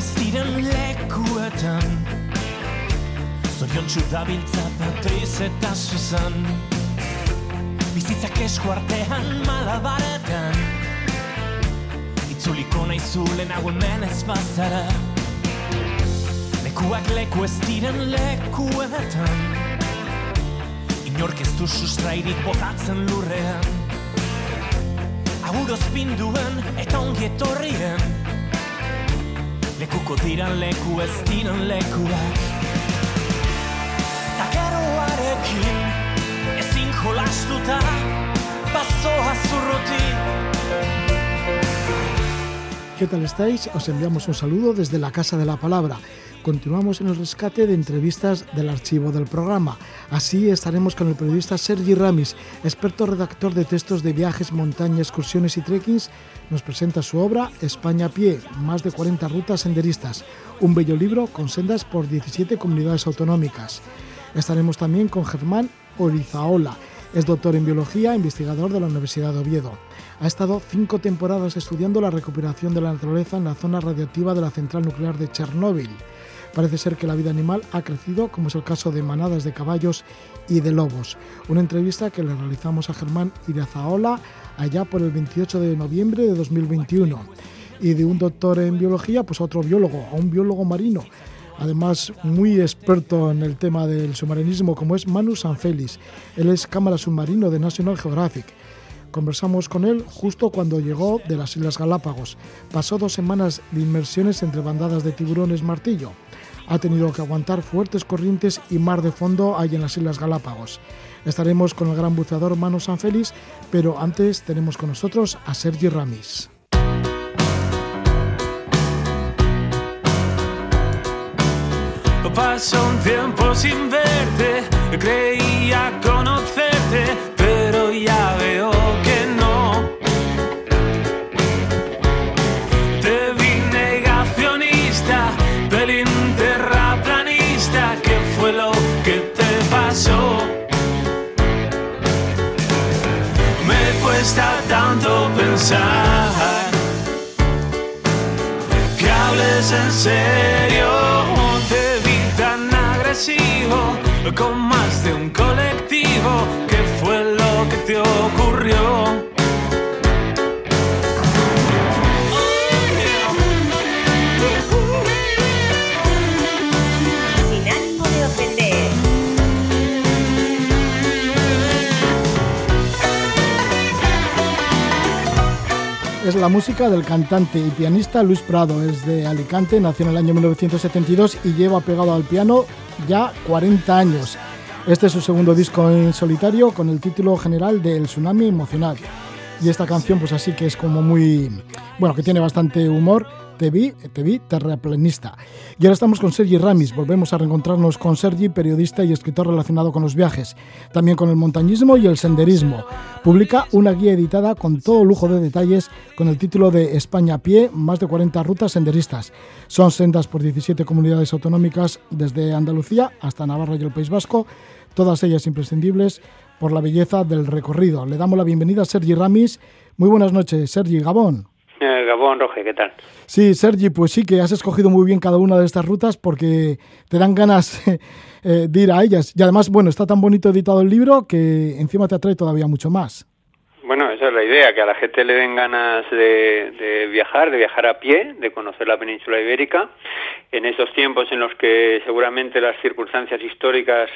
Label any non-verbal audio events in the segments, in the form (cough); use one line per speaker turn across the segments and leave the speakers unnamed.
ez diren lekuetan. Zorion txudabiltza Patriz eta Susan Bizitzak esku artean malabaretan. Itzuliko nahi zulen hau hemen ez bazara. Lekuak leku ez diren lekuetan. Inork ez du sustrairik botatzen lurrean. Aguroz binduen eta ongi etorrien Lekuko diran leku ez diran lekuak Takeroarekin ezin jolastuta Pasoa zurruti
¿Qué tal estáis? Os enviamos un saludo desde la Casa de la Palabra. Continuamos en el rescate de entrevistas del archivo del programa. Así estaremos con el periodista Sergi Ramis, experto redactor de textos de viajes, montaña, excursiones y trekkings. Nos presenta su obra España a pie, más de 40 rutas senderistas, un bello libro con sendas por 17 comunidades autonómicas. Estaremos también con Germán Orizaola, es doctor en biología, investigador de la Universidad de Oviedo. Ha estado cinco temporadas estudiando la recuperación de la naturaleza en la zona radiactiva de la central nuclear de Chernóbil. Parece ser que la vida animal ha crecido, como es el caso de manadas de caballos y de lobos. Una entrevista que le realizamos a Germán Irazaola allá por el 28 de noviembre de 2021. Y de un doctor en biología, pues a otro biólogo, a un biólogo marino, además muy experto en el tema del submarinismo, como es Manu Sanfelis. Él es cámara submarino de National Geographic. Conversamos con él justo cuando llegó de las Islas Galápagos. Pasó dos semanas de inmersiones entre bandadas de tiburones martillo. Ha tenido que aguantar fuertes corrientes y mar de fondo ahí en las Islas Galápagos. Estaremos con el gran buceador Manu Sanfelis, pero antes tenemos con nosotros a Sergi Ramis.
Pasó un tiempo sin verte, creía conocerte, pero ya veo que hables en serio. Te vi tan agresivo con más de un colectivo. ¿Qué fue lo que te ocurrió?
Es la música del cantante y pianista Luis Prado. Es de Alicante, nació en el año 1972 y lleva pegado al piano ya 40 años. Este es su segundo disco en solitario con el título general de El Tsunami Emocional. Y esta canción, pues así que es como muy. Bueno, que tiene bastante humor. Te vi, te vi terraplanista. Y ahora estamos con Sergi Ramis. Volvemos a reencontrarnos con Sergi, periodista y escritor relacionado con los viajes, también con el montañismo y el senderismo. Publica una guía editada con todo lujo de detalles con el título de España a pie, más de 40 rutas senderistas. Son sendas por 17 comunidades autonómicas desde Andalucía hasta Navarra y el País Vasco, todas ellas imprescindibles por la belleza del recorrido. Le damos la bienvenida a Sergi Ramis. Muy buenas noches, Sergi Gabón.
Eh, Gabón, Roge, ¿qué tal?
Sí, Sergi, pues sí que has escogido muy bien cada una de estas rutas porque te dan ganas (laughs) eh, de ir a ellas. Y además, bueno, está tan bonito editado el libro que encima te atrae todavía mucho más.
Bueno, esa es la idea, que a la gente le den ganas de, de viajar, de viajar a pie, de conocer la península ibérica, en esos tiempos en los que seguramente las circunstancias históricas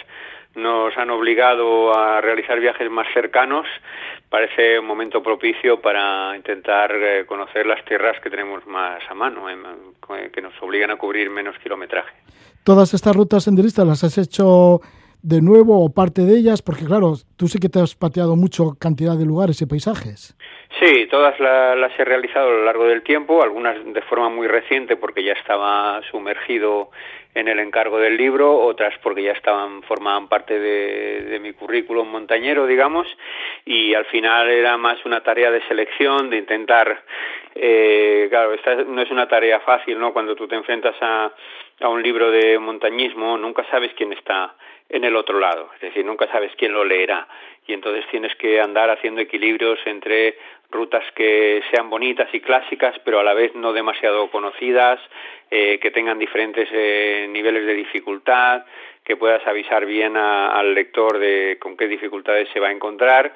nos han obligado a realizar viajes más cercanos, parece un momento propicio para intentar eh, conocer las tierras que tenemos más a mano, que nos obligan a cubrir menos kilometraje.
Todas estas rutas senderistas las has hecho de nuevo o parte de ellas, porque claro, tú sí que te has pateado mucho cantidad de lugares y paisajes.
Sí, todas la- las he realizado a lo largo del tiempo, algunas de forma muy reciente porque ya estaba sumergido en el encargo del libro, otras porque ya estaban formaban parte de, mi currículum montañero, digamos, y al final era más una tarea de selección, de intentar, eh, claro, esta no es una tarea fácil, ¿no? Cuando tú te enfrentas a, a un libro de montañismo, nunca sabes quién está en el otro lado, es decir, nunca sabes quién lo leerá y entonces tienes que andar haciendo equilibrios entre rutas que sean bonitas y clásicas, pero a la vez no demasiado conocidas, eh, que tengan diferentes eh, niveles de dificultad, que puedas avisar bien al lector de con qué dificultades se va a encontrar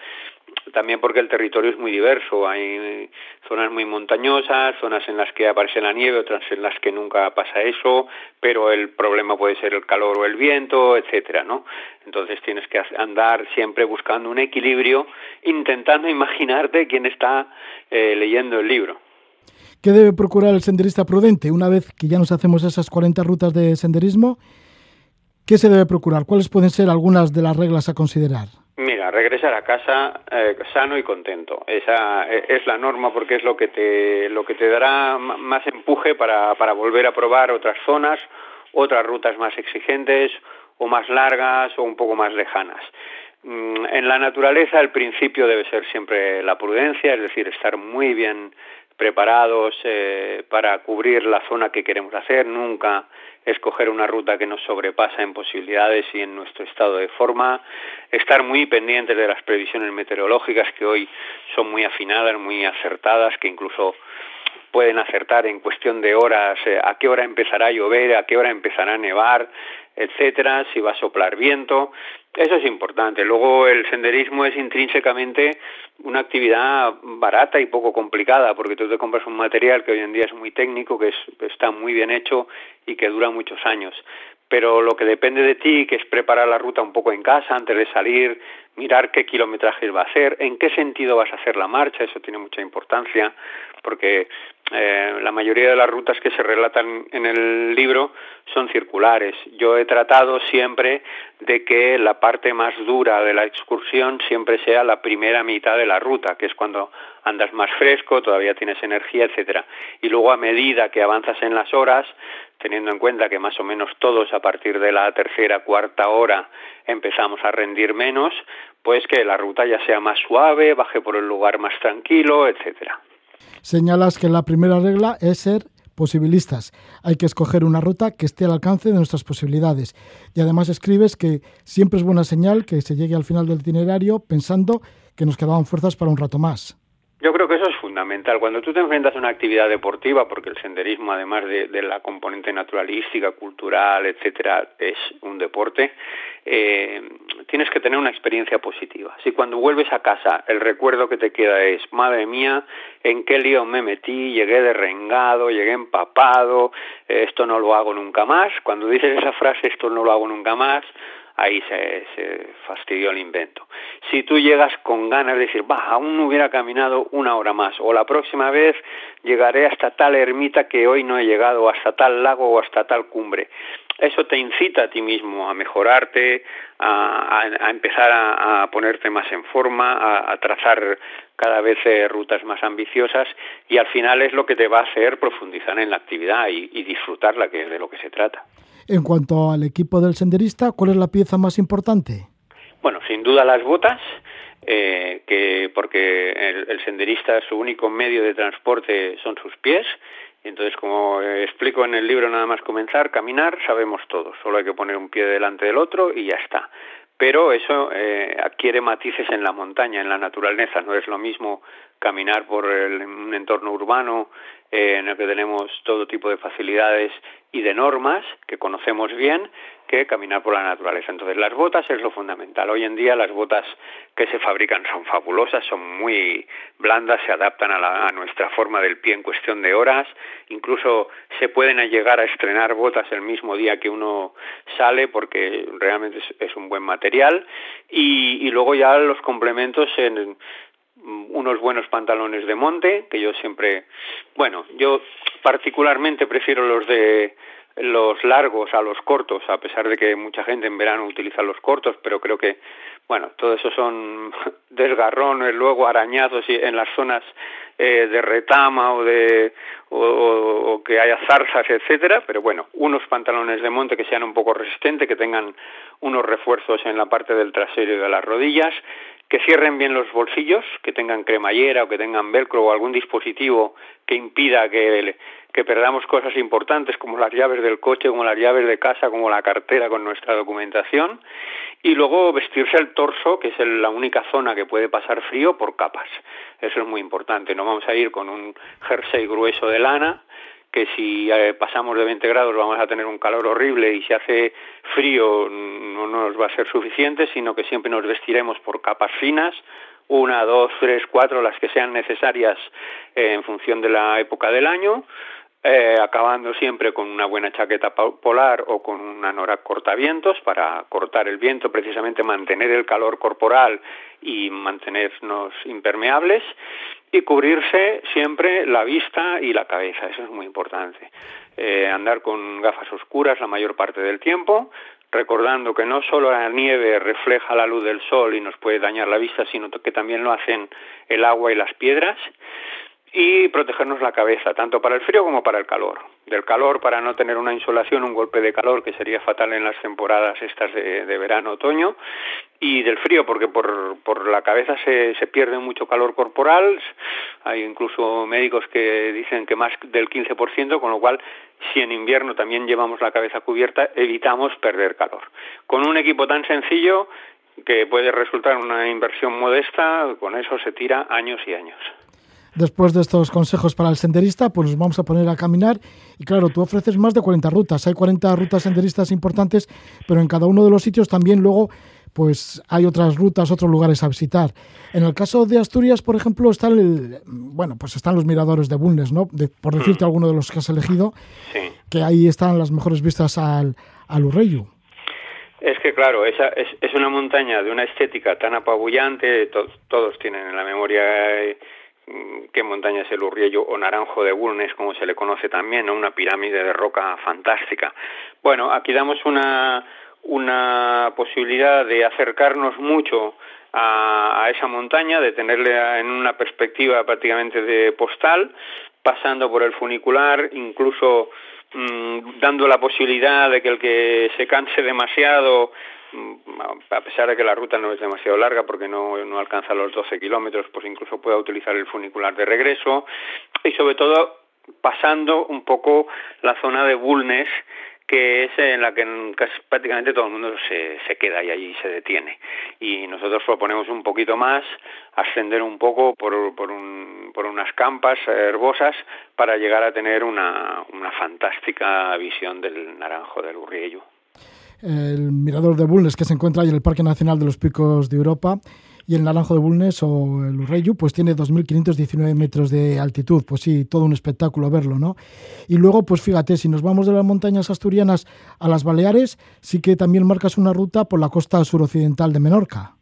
también porque el territorio es muy diverso. Hay zonas muy montañosas, zonas en las que aparece la nieve, otras en las que nunca pasa eso, pero el problema puede ser el calor o el viento, etcétera, ¿no? Entonces tienes que andar siempre buscando un equilibrio, intentando (laughs) imaginarte quién está eh, leyendo el libro.
¿Qué debe procurar el senderista prudente una vez que ya nos hacemos esas 40 rutas de senderismo? ¿Qué se debe procurar? ¿Cuáles pueden ser algunas de las reglas a considerar?
Mira, regresar a casa eh, sano y contento. Esa e, es la norma porque es lo que te, lo que te dará más empuje para, para volver a probar otras zonas, otras rutas más exigentes o más largas o un poco más lejanas. Mm, en la naturaleza el principio debe ser siempre la prudencia, es decir, estar muy bien preparados eh, para cubrir la zona que queremos hacer, nunca escoger una ruta que nos sobrepasa en posibilidades y en nuestro estado de forma, estar muy pendientes de las previsiones meteorológicas que hoy son muy afinadas, muy acertadas, que incluso pueden acertar en cuestión de horas eh, a qué hora empezará a llover, a qué hora empezará a nevar, etcétera, si va a soplar viento. Eso es importante. Luego el senderismo es intrínsecamente una actividad barata y poco complicada, porque tú te compras un material que hoy en día es muy técnico, que está muy bien hecho y que dura muchos años. Pero lo que depende de ti, que es preparar la ruta un poco en casa antes de salir, mirar qué kilometrajes va a hacer, en qué sentido vas a hacer la marcha, eso tiene mucha importancia, porque eh, la mayoría de las rutas que se relatan en el libro son circulares. Yo he tratado siempre de que la parte más dura de la excursión siempre sea la primera mitad de la ruta, que es cuando andas más fresco, todavía tienes energía, etcétera. Y luego a medida que avanzas en las horas, teniendo en cuenta que más o menos todos a partir de la tercera, cuarta hora empezamos a rendir menos, pues que la ruta ya sea más suave, baje por el lugar más tranquilo, etcétera.
Señalas que la primera regla es ser posibilistas. Hay que escoger una ruta que esté al alcance de nuestras posibilidades. Y además escribes que siempre es buena señal que se llegue al final del itinerario pensando que nos quedaban fuerzas para un rato más.
Yo creo que eso es fundamental. Cuando tú te enfrentas a una actividad deportiva, porque el senderismo, además de, la componente naturalística, cultural, etcétera, es un deporte, eh, tienes que tener una experiencia positiva. Si cuando vuelves a casa el recuerdo que te queda es, madre mía, ¿en qué lío me metí? Llegué derrengado, llegué empapado, esto no lo hago nunca más. Cuando dices esa frase, esto no lo hago nunca más, ahí se, fastidió el invento. Si tú llegas con ganas de decir, bah, aún no hubiera caminado una hora más, o la próxima vez llegaré hasta tal ermita que hoy no he llegado, o hasta tal lago o hasta tal cumbre, eso te incita a ti mismo a mejorarte, a, empezar a, ponerte más en forma, a, trazar cada vez eh, rutas más ambiciosas y al final es lo que te va a hacer profundizar en la actividad y, y disfrutarla, que es de lo que se trata.
En cuanto al equipo del senderista, ¿cuál es la pieza más importante?
Bueno, sin duda las botas, eh, que porque el, senderista su único medio de transporte son sus pies. Entonces, como explico en el libro, nada más comenzar, caminar, sabemos todos. Solo hay que poner un pie delante del otro y ya está. Pero eso eh, adquiere matices en la montaña, en la naturaleza. No es lo mismo caminar por un entorno urbano eh, en el que tenemos todo tipo de facilidades y de normas que conocemos bien que caminar por la naturaleza. Entonces, las botas es lo fundamental. Hoy en día las botas que se fabrican son fabulosas, son muy blandas, se adaptan a, a nuestra forma del pie en cuestión de horas. Incluso se pueden llegar a estrenar botas el mismo día que uno sale porque realmente es, un buen material. Y, y luego ya los complementos en, unos buenos pantalones de monte, que yo siempre, bueno, yo particularmente prefiero los de los largos a los cortos, a pesar de que mucha gente en verano utiliza los cortos, pero creo que, bueno, todo eso son (laughs) desgarrones, luego arañados en las zonas eh, de retama o de o, que haya zarzas, etcétera, pero bueno, unos pantalones de monte que sean un poco resistentes, que tengan unos refuerzos en la parte del trasero y de las rodillas, que cierren bien los bolsillos, que tengan cremallera o que tengan velcro o algún dispositivo que impida que, perdamos cosas importantes como las llaves del coche, como las llaves de casa, como la cartera con nuestra documentación y luego vestirse el torso, que es la única zona que puede pasar frío, por capas. Eso es muy importante. No vamos a ir con un jersey grueso de lana, que si eh, pasamos de 20 grados vamos a tener un calor horrible y si hace frío no nos va a ser suficiente, sino que siempre nos vestiremos por capas finas, una, dos, tres, cuatro, las que sean necesarias eh, en función de la época del año, eh, acabando siempre con una buena chaqueta polar o con una nora cortavientos para cortar el viento, precisamente mantener el calor corporal y mantenernos impermeables y cubrirse siempre la vista y la cabeza, eso es muy importante. Eh, andar con gafas oscuras la mayor parte del tiempo, recordando que no solo la nieve refleja la luz del sol y nos puede dañar la vista, sino que también lo hacen el agua y las piedras y protegernos la cabeza, tanto para el frío como para el calor. Del calor para no tener una insolación, un golpe de calor que sería fatal en las temporadas estas de, verano, otoño, y del frío porque por, por la cabeza se, se pierde mucho calor corporal, hay incluso médicos que dicen que más del 15%, con lo cual si en invierno también llevamos la cabeza cubierta, evitamos perder calor. Con un equipo tan sencillo que puede resultar una inversión modesta, con eso se tira años y años.
Después de estos consejos para el senderista, pues nos vamos a poner a caminar. Y claro, tú ofreces más de 40 rutas. Hay 40 rutas senderistas importantes, pero en cada uno de los sitios también luego pues hay otras rutas, otros lugares a visitar. En el caso de Asturias, por ejemplo, están el, bueno, pues están los miradores de Bulnes, ¿no? por decirte mm. alguno de los que has elegido, que ahí están las mejores vistas al, al Urreyu.
Es que claro, esa es, es una montaña de una estética tan apabullante, todos tienen en la memoria eh, qué montaña es el Urriello o Naranjo de Bulnes, como se le conoce también, una pirámide de roca fantástica. Bueno, aquí damos una, una posibilidad de acercarnos mucho a, esa montaña, de tenerla en una perspectiva prácticamente de postal, pasando por el funicular, incluso mmm, dando la posibilidad de que el que se canse demasiado Mm, a pesar de que la ruta no es demasiado larga porque no, no alcanza los 12 kilómetros, pues incluso pueda utilizar el funicular de regreso y sobre todo pasando un poco la zona de Bulnes que es en la que casi prácticamente todo el mundo se, se queda y allí se detiene. Y nosotros proponemos un poquito más, ascender un poco por, un, por unas campas herbosas para llegar a tener una fantástica visión del naranjo del Urriello
el mirador de Bulnes que se encuentra ahí en el Parque Nacional de los Picos de Europa y el Naranjo de Bulnes o el Urreyu pues tiene 2.519 metros de altitud, pues sí, todo un espectáculo verlo, ¿no? Y luego, pues fíjate, si nos vamos de las montañas asturianas a las Baleares, sí que también marcas una ruta por la costa suroccidental de Menorca.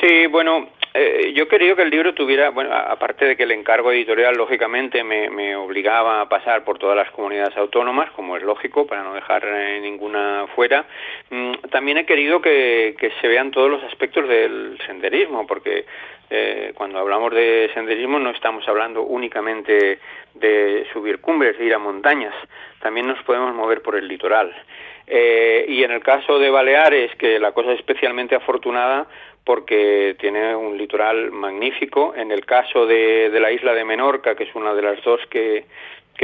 Sí, bueno, eh, yo quería que el libro tuviera, bueno, aparte de que el encargo editorial lógicamente me, me, obligaba a pasar por todas las comunidades autónomas, como es lógico, para no dejar eh, ninguna fuera, mm, también he querido que, que, se vean todos los aspectos del senderismo, porque eh, cuando hablamos de senderismo no estamos hablando únicamente de subir cumbres, de ir a montañas, también nos podemos mover por el litoral. Y en el caso de Baleares, que la cosa es especialmente afortunada, porque tiene un litoral magnífico. En el caso de, la isla de Menorca, que es una de las dos que,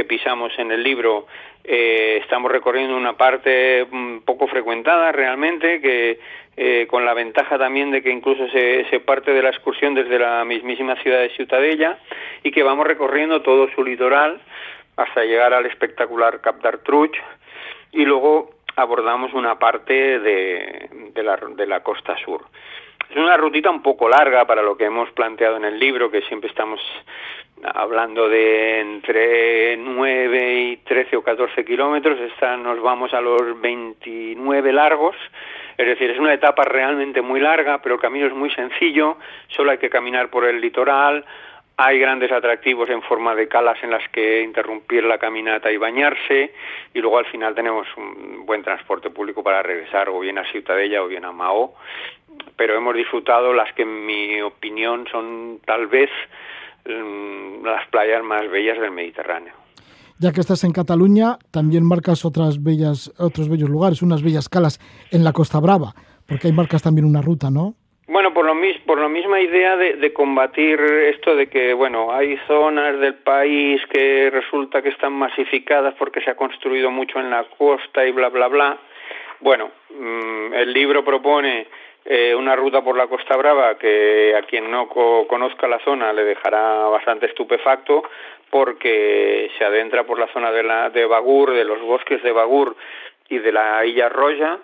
pisamos en el libro, eh, estamos recorriendo una parte mm, poco frecuentada realmente, que eh, con la ventaja también de que incluso se, parte de la excursión desde la mismísima ciudad de Ciutadella y que vamos recorriendo todo su litoral hasta llegar al espectacular Cap d'Artruch y luego abordamos una parte de la costa sur. Es una rutita un poco larga para lo que hemos planteado en el libro, que siempre estamos hablando de entre 9 y 13 o 14 kilómetros, esta nos vamos a los 29 largos, es decir, es una etapa realmente muy larga, pero el camino es muy sencillo, solo hay que caminar por el litoral, hay grandes atractivos en forma de calas en las que interrumpir la caminata y bañarse. Y luego al final tenemos un buen transporte público para regresar o bien a Ciutadella o bien a Mao pero hemos disfrutado las que en mi opinión son tal vez mm, las playas más bellas del Mediterráneo.
Ya que estás en Cataluña, también marcas otras bellas, otros bellos lugares, unas bellas calas en la Costa Brava, porque hay marcas también una ruta, ¿no?
Bueno, por lo, mis, por la misma idea de, de, combatir esto de que, bueno, hay zonas del país que resulta que están masificadas porque se ha construido mucho en la costa y bla, bla, bla. Bueno, mmm, el libro propone eh, una ruta por la Costa Brava que a quien no conozca la zona le dejará bastante estupefacto porque se adentra por la zona de, la, de Bagur, de los bosques de Bagur y de la Illa Roya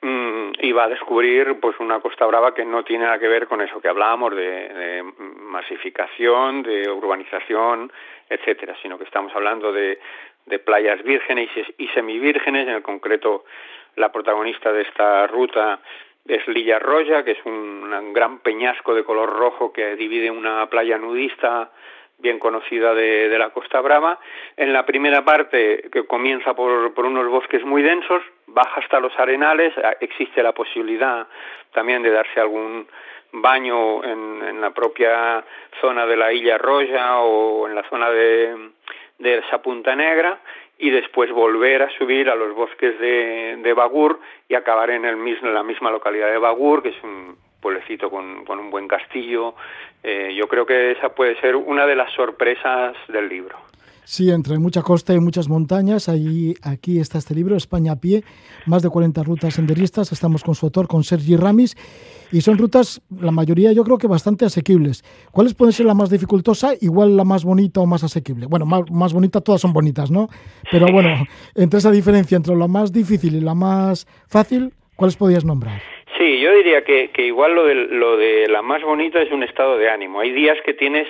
mm, y va a descubrir pues una Costa Brava que no tiene nada que ver con eso que hablábamos de, masificación, de urbanización, etcétera, sino que estamos hablando de, de playas vírgenes y semivírgenes, en el concreto la protagonista de esta ruta es Lilla Roya, que es un, gran peñasco de color rojo que divide una playa nudista bien conocida de, la Costa Brava. En la primera parte, que comienza por, por, unos bosques muy densos, baja hasta los arenales, existe la posibilidad también de darse algún baño en, la propia zona de la Isla Roya o en la zona de, de esa Punta Negra y después volver a subir a los bosques de, Bagur y acabar en, el mismo, la misma localidad de Bagur, que es un pueblecito con, con un buen castillo. Eh, yo creo que esa puede ser una de las sorpresas del libro.
Sí, entre mucha costa y muchas montañas, ahí, aquí está este libro, España a pie, más de 40 rutas senderistas. Estamos con su autor, con Sergi Ramis, y son rutas, la mayoría yo creo que bastante asequibles. ¿Cuáles pueden ser la más dificultosa, igual la más bonita o más asequible? Bueno, más, más bonita, todas son bonitas, ¿no? Pero (laughs) bueno, entre esa diferencia entre la más difícil y la más fácil, ¿cuáles podías nombrar?
Sí, yo diría que, que igual lo de, lo de la más bonita es un estado de ánimo. Hay días que tienes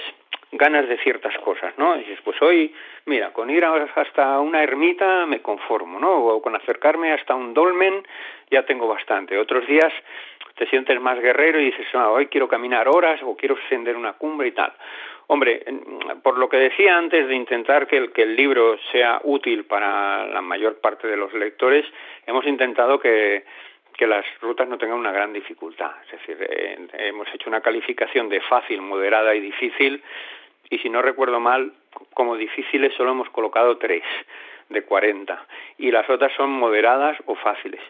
ganas de ciertas cosas, ¿no? Dices, pues hoy, mira, con ir hasta una ermita me conformo, ¿no? O con acercarme hasta un dolmen ya tengo bastante. Otros días te sientes más guerrero y dices, ah, hoy quiero caminar horas o quiero ascender una cumbre y tal. Hombre, por lo que decía antes de intentar que el, que el libro sea útil para la mayor parte de los lectores, hemos intentado que que las rutas no tengan una gran dificultad. Es decir, eh, hemos hecho una calificación de fácil, moderada y difícil, y si no recuerdo mal, como difíciles solo hemos colocado tres de 40 y las otras son moderadas o fáciles.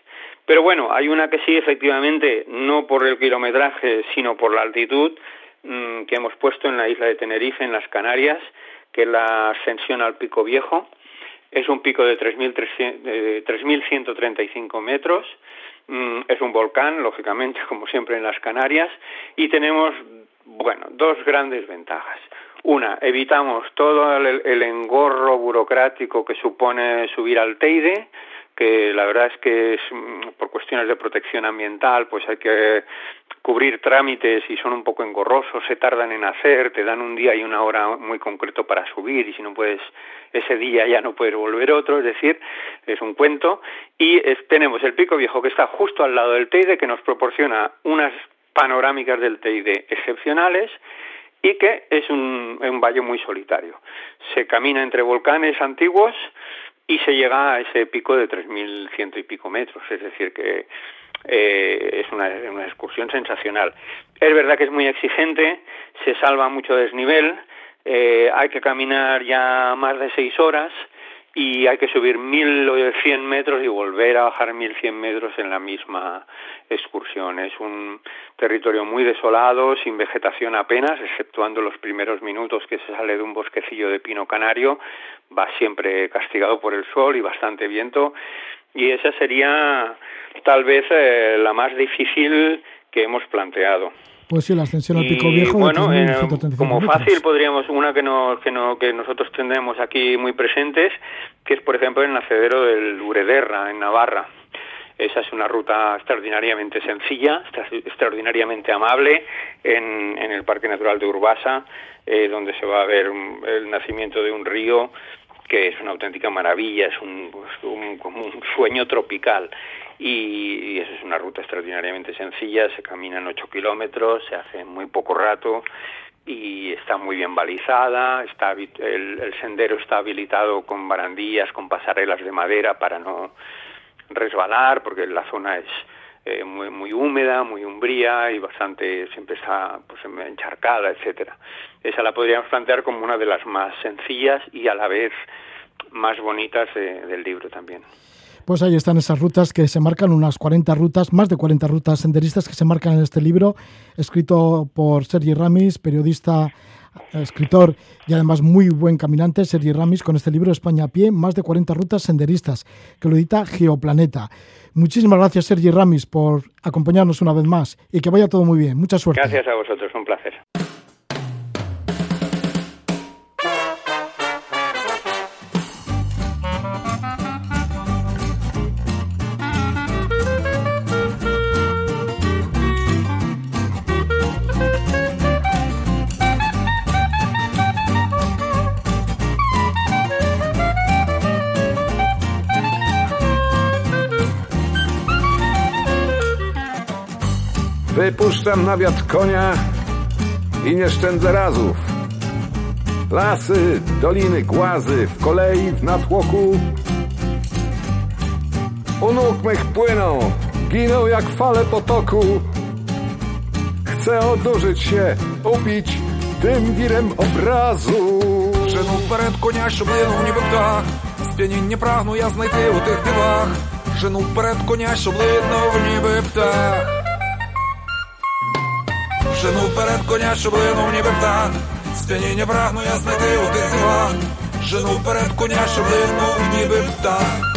Pero bueno, hay una que sí, efectivamente, no por el kilometraje, sino por la altitud, mm, que hemos puesto en la isla de Tenerife, en las Canarias, que es la ascensión al Pico Viejo. Es un pico de 3.135 metros Mm, es un volcán, lógicamente, (laughs) como siempre en las Canarias, y tenemos, bueno, dos grandes ventajas. Una, evitamos todo el, engorro burocrático que supone subir al Teide, que la verdad es que es, mm, por cuestiones de protección ambiental, pues hay que cubrir trámites y son un poco engorrosos, se tardan en hacer, te dan un día y una hora muy concreto para subir y si no puedes ese día ya no puedes volver otro, es decir, es un cuento. Y tenemos el Pico Viejo que está justo al lado del Teide que nos proporciona unas panorámicas del Teide excepcionales y que es un, un valle muy solitario. Se camina entre volcanes antiguos y se llega a ese pico de 3.100 y pico metros, es decir, que eh, es una, una excursión sensacional. Es verdad que es muy exigente, se salva mucho desnivel, eh, hay que caminar ya más de seis horas y hay que subir 1.100 metros y volver a bajar 1.100 metros en la misma excursión. Es un territorio muy desolado, sin vegetación apenas, exceptuando los primeros minutos que se sale de un bosquecillo de pino canario, va siempre castigado por el sol y bastante viento y esa sería tal vez eh, la más difícil que hemos planteado.
Pues sí, la ascensión al Pico Viejo.
Bueno, eh, como fácil podríamos, una que, no, que, no, que nosotros tendremos aquí muy presentes, que es por ejemplo el nacedero del Urederra, en Navarra. Esa es una ruta extraordinariamente sencilla, extraordinariamente amable en, en el Parque Natural de Urbasa, eh, donde se va a ver el nacimiento de un río que es una auténtica maravilla, es un, como un sueño tropical. Y, eso es una ruta extraordinariamente sencilla, se caminan 8 kilómetros, se hace muy poco rato y está muy bien balizada, está el, el, sendero está habilitado con barandillas, con pasarelas de madera para no resbalar, porque la zona es eh, muy, muy húmeda, muy umbría y bastante, siempre está pues, encharcada, etcétera. Esa la podríamos plantear como una de las más sencillas y a la vez más bonitas del libro también.
Pues ahí están esas rutas que se marcan, unas 40 rutas, más de 40 rutas senderistas que se marcan en este libro, escrito por Sergi Ramis, periodista escritor y además muy buen caminante, Sergi Ramis, con este libro España a pie, más de 40 rutas senderistas, que lo edita Geoplaneta. Muchísimas gracias, Sergi Ramis, por acompañarnos una vez más y que vaya todo muy bien. Mucha suerte.
Gracias a vosotros, un placer.
Wypuszczam na wiatr konia i nie szczędzę razów. Lasy, doliny, głazy, w kolei, w natłoku. U nóg mych płyną, giną jak fale potoku. Chcę odurzyć się, upić tym wirem obrazu.
Жену перед коня, щоб линув ніби птах. Сп'яніння прагну я знайти у тих дивах. Жену перед коня, щоб линув ніби птах. Жену перед коня, щоб линув ніби птах. Сп'яніння прагну я знайти у тих дивах. Жену перед коня, щоб линув ніби птах.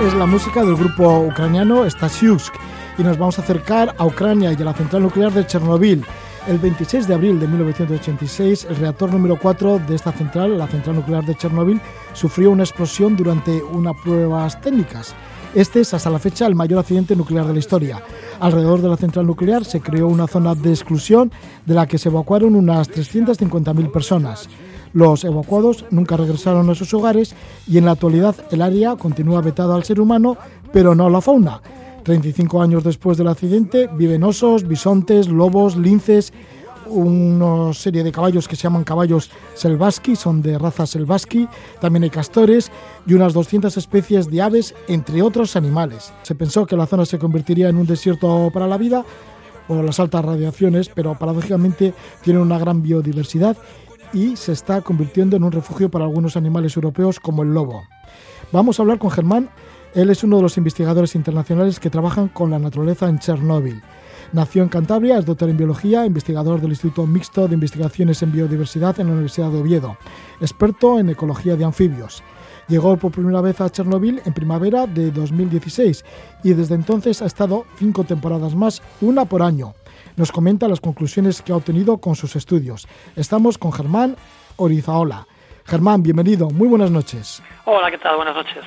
Es la música del grupo ucraniano Stasiusk y nos vamos a acercar a Ucrania y a la central nuclear de Chernobyl. El 26 de abril de 1986, el reactor número 4 de esta central, la central nuclear de Chernobyl, sufrió una explosión durante unas pruebas técnicas. Este es hasta la fecha el mayor accidente nuclear de la historia. Alrededor de la central nuclear se creó una zona de exclusión de la que se evacuaron unas 350.000 personas. Los evacuados nunca regresaron a sus hogares y en la actualidad el área continúa vetada al ser humano, pero no a la fauna. 35 años después del accidente viven osos, bisontes, lobos, linces, una serie de caballos que se llaman caballos selvaski, son de raza selvaski, también hay castores y unas 200 especies de aves, entre otros animales. Se pensó que la zona se convertiría en un desierto para la vida por las altas radiaciones, pero paradójicamente tiene una gran biodiversidad y se está convirtiendo en un refugio para algunos animales europeos como el lobo. Vamos a hablar con Germán, él es uno de los investigadores internacionales que trabajan con la naturaleza en Chernóbil. Nació en Cantabria, es doctor en biología, investigador del Instituto Mixto de Investigaciones en Biodiversidad en la Universidad de Oviedo, experto en ecología de anfibios. Llegó por primera vez a Chernobyl en primavera de 2016 y desde entonces ha estado cinco temporadas más, una por año. Nos comenta las conclusiones que ha obtenido con sus estudios. Estamos con Germán Orizaola. Germán, bienvenido, muy buenas noches.
Hola, ¿qué tal? Buenas noches.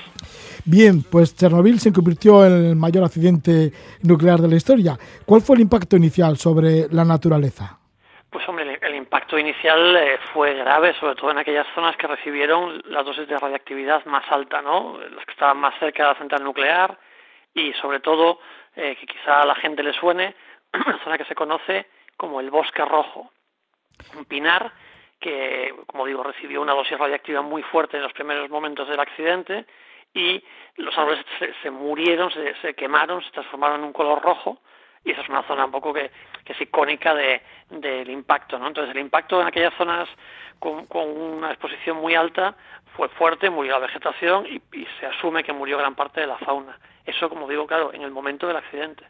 Bien, pues Chernobyl se convirtió en el mayor accidente nuclear de la historia. ¿Cuál fue el impacto inicial sobre la naturaleza?
Pues hombre, el, impacto inicial eh, fue grave, sobre todo en aquellas zonas que recibieron la dosis de radiactividad más alta, ¿no? Las que estaban más cerca de la central nuclear y sobre todo, eh, que quizá a la gente le suene, (clears throat) una zona que se conoce como el Bosque Rojo, un pinar que, como digo, recibió una dosis radiactiva muy fuerte en los primeros momentos del accidente y los árboles se, se murieron, se, se, quemaron, se transformaron en un color rojo y esa es una zona un poco que, que es icónica de, del impacto, ¿no? Entonces el impacto en aquellas zonas con, con una exposición muy alta fue fuerte, murió la vegetación y, y se asume que murió gran parte de la fauna. Eso, como digo, claro, en el momento del accidente.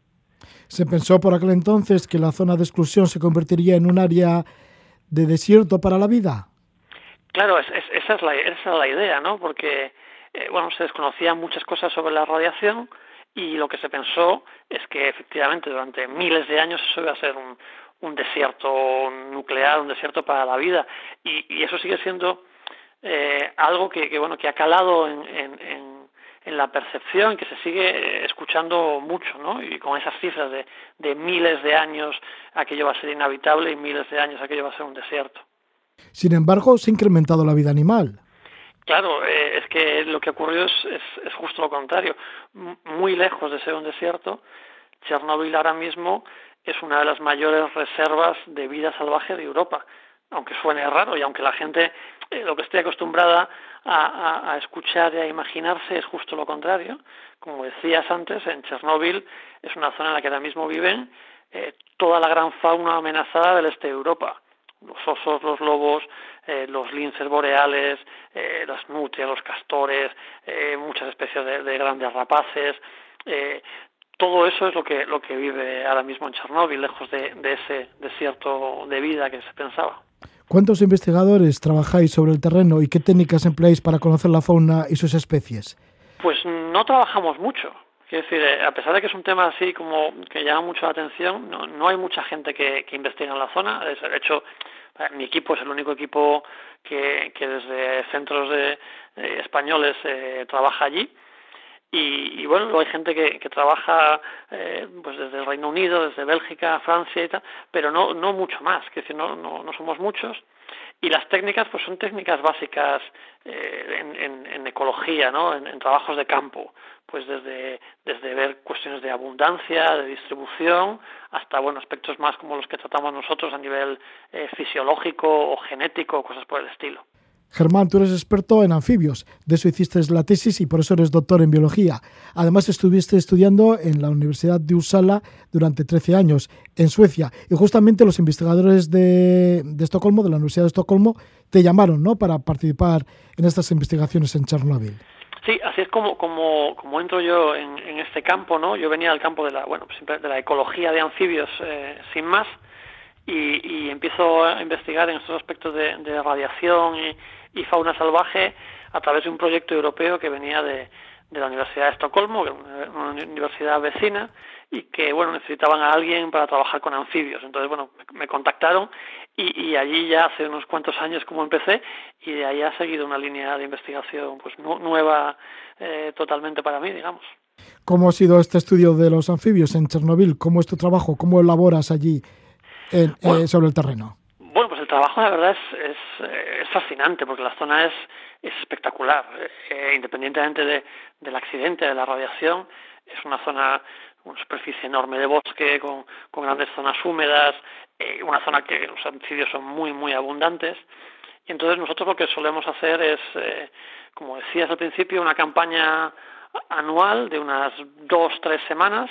Se pensó por aquel entonces que la zona de exclusión se convertiría en un área de desierto para la vida.
Claro, es, es, esa, es la, esa es la idea, ¿no? Porque eh, bueno, se desconocían muchas cosas sobre la radiación y lo que se pensó es que efectivamente durante miles de años eso iba a ser un, un desierto nuclear, un desierto para la vida y, eso sigue siendo eh, algo que, que, bueno que ha calado en, en, en, en la percepción que se sigue escuchando mucho, ¿no? Y con esas cifras de, de miles de años aquello va a ser inhabitable y miles de años aquello va a ser un desierto.
Sin embargo, se ha incrementado la vida animal.
Claro, eh, es que lo que ocurrió es, es, es justo lo contrario. Muy lejos de ser un desierto, Chernóbil ahora mismo es una de las mayores reservas de vida salvaje de Europa. Aunque suene raro y aunque la gente eh, lo que esté acostumbrada a, a, a, escuchar y a imaginarse es justo lo contrario. Como decías antes, en Chernóbil es una zona en la que ahora mismo viven eh, toda la gran fauna amenazada del este de Europa los osos, los lobos, eh, los linces boreales, eh, las nutrias, los castores, eh, muchas especies de, de, grandes rapaces, todo eso es lo que, lo que vive ahora mismo en Chernóbil, lejos de, de ese desierto de vida que se pensaba.
¿Cuántos investigadores trabajáis sobre el terreno y qué técnicas empleáis para conocer la fauna y sus especies?
Pues no trabajamos mucho. Quiero decir, eh, a pesar de que es un tema así como que llama mucho la atención, no, no hay mucha gente que, que investiga en la zona. De hecho, mi equipo es el único equipo que, que desde centros de, eh, españoles eh, trabaja allí. Y, y, bueno, hay gente que, que trabaja eh, pues desde el Reino Unido, desde Bélgica, Francia y tal, pero no, no mucho más, que decir, no, no, no somos muchos. Y las técnicas, pues son técnicas básicas eh, en, en, en, ecología, ¿no? En, trabajos de campo, pues desde, desde ver cuestiones de abundancia, de distribución, hasta, bueno, aspectos más como los que tratamos nosotros a nivel eh, fisiológico o genético, cosas por el estilo.
Germán, tú eres experto en anfibios, de eso hiciste la tesis y por eso eres doctor en biología. Además, estuviste estudiando en la Universidad de Uppsala durante 13 años, en Suecia, y justamente los investigadores de, de Estocolmo, de la Universidad de Estocolmo, te llamaron ¿no? para participar en estas investigaciones en Chernóbil.
Sí, así es como, como, como entro yo en, este campo, ¿no? Yo venía del campo de la, bueno, pues de la ecología de anfibios, eh, sin más, y, y, empiezo a investigar en estos aspectos de, de radiación y, fauna salvaje a través de un proyecto europeo que venía de, de la Universidad de Estocolmo, una, universidad vecina, y que bueno necesitaban a alguien para trabajar con anfibios. Entonces bueno me contactaron y, y, allí ya hace unos cuantos años como empecé y de ahí ha seguido una línea de investigación pues nu nueva eh, totalmente para mí, digamos.
¿Cómo ha sido este estudio de los anfibios en Chernobyl? ¿Cómo es tu trabajo? ¿Cómo elaboras allí en, bueno, eh, sobre el terreno?
Bueno, pues el trabajo la verdad es, es, es fascinante porque la zona es, es espectacular. Eh, independientemente de, del accidente, de la radiación, es una zona una superficie enorme de bosque con, con grandes zonas húmedas, eh, una zona que los anfibios son muy, muy abundantes. Y entonces nosotros lo que solemos hacer es, eh, como decías al principio, una campaña anual de unas dos, tres semanas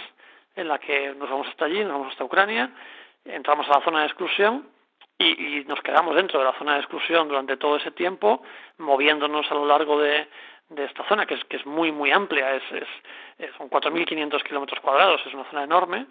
en la que nos vamos hasta allí, nos vamos hasta Ucrania, entramos a la zona de exclusión y, y nos quedamos dentro de la zona de exclusión durante todo ese tiempo, moviéndonos a lo largo de, de esta zona, que es, que es muy, muy amplia, es, es, son 4.500 kilómetros cuadrados, es una zona enorme.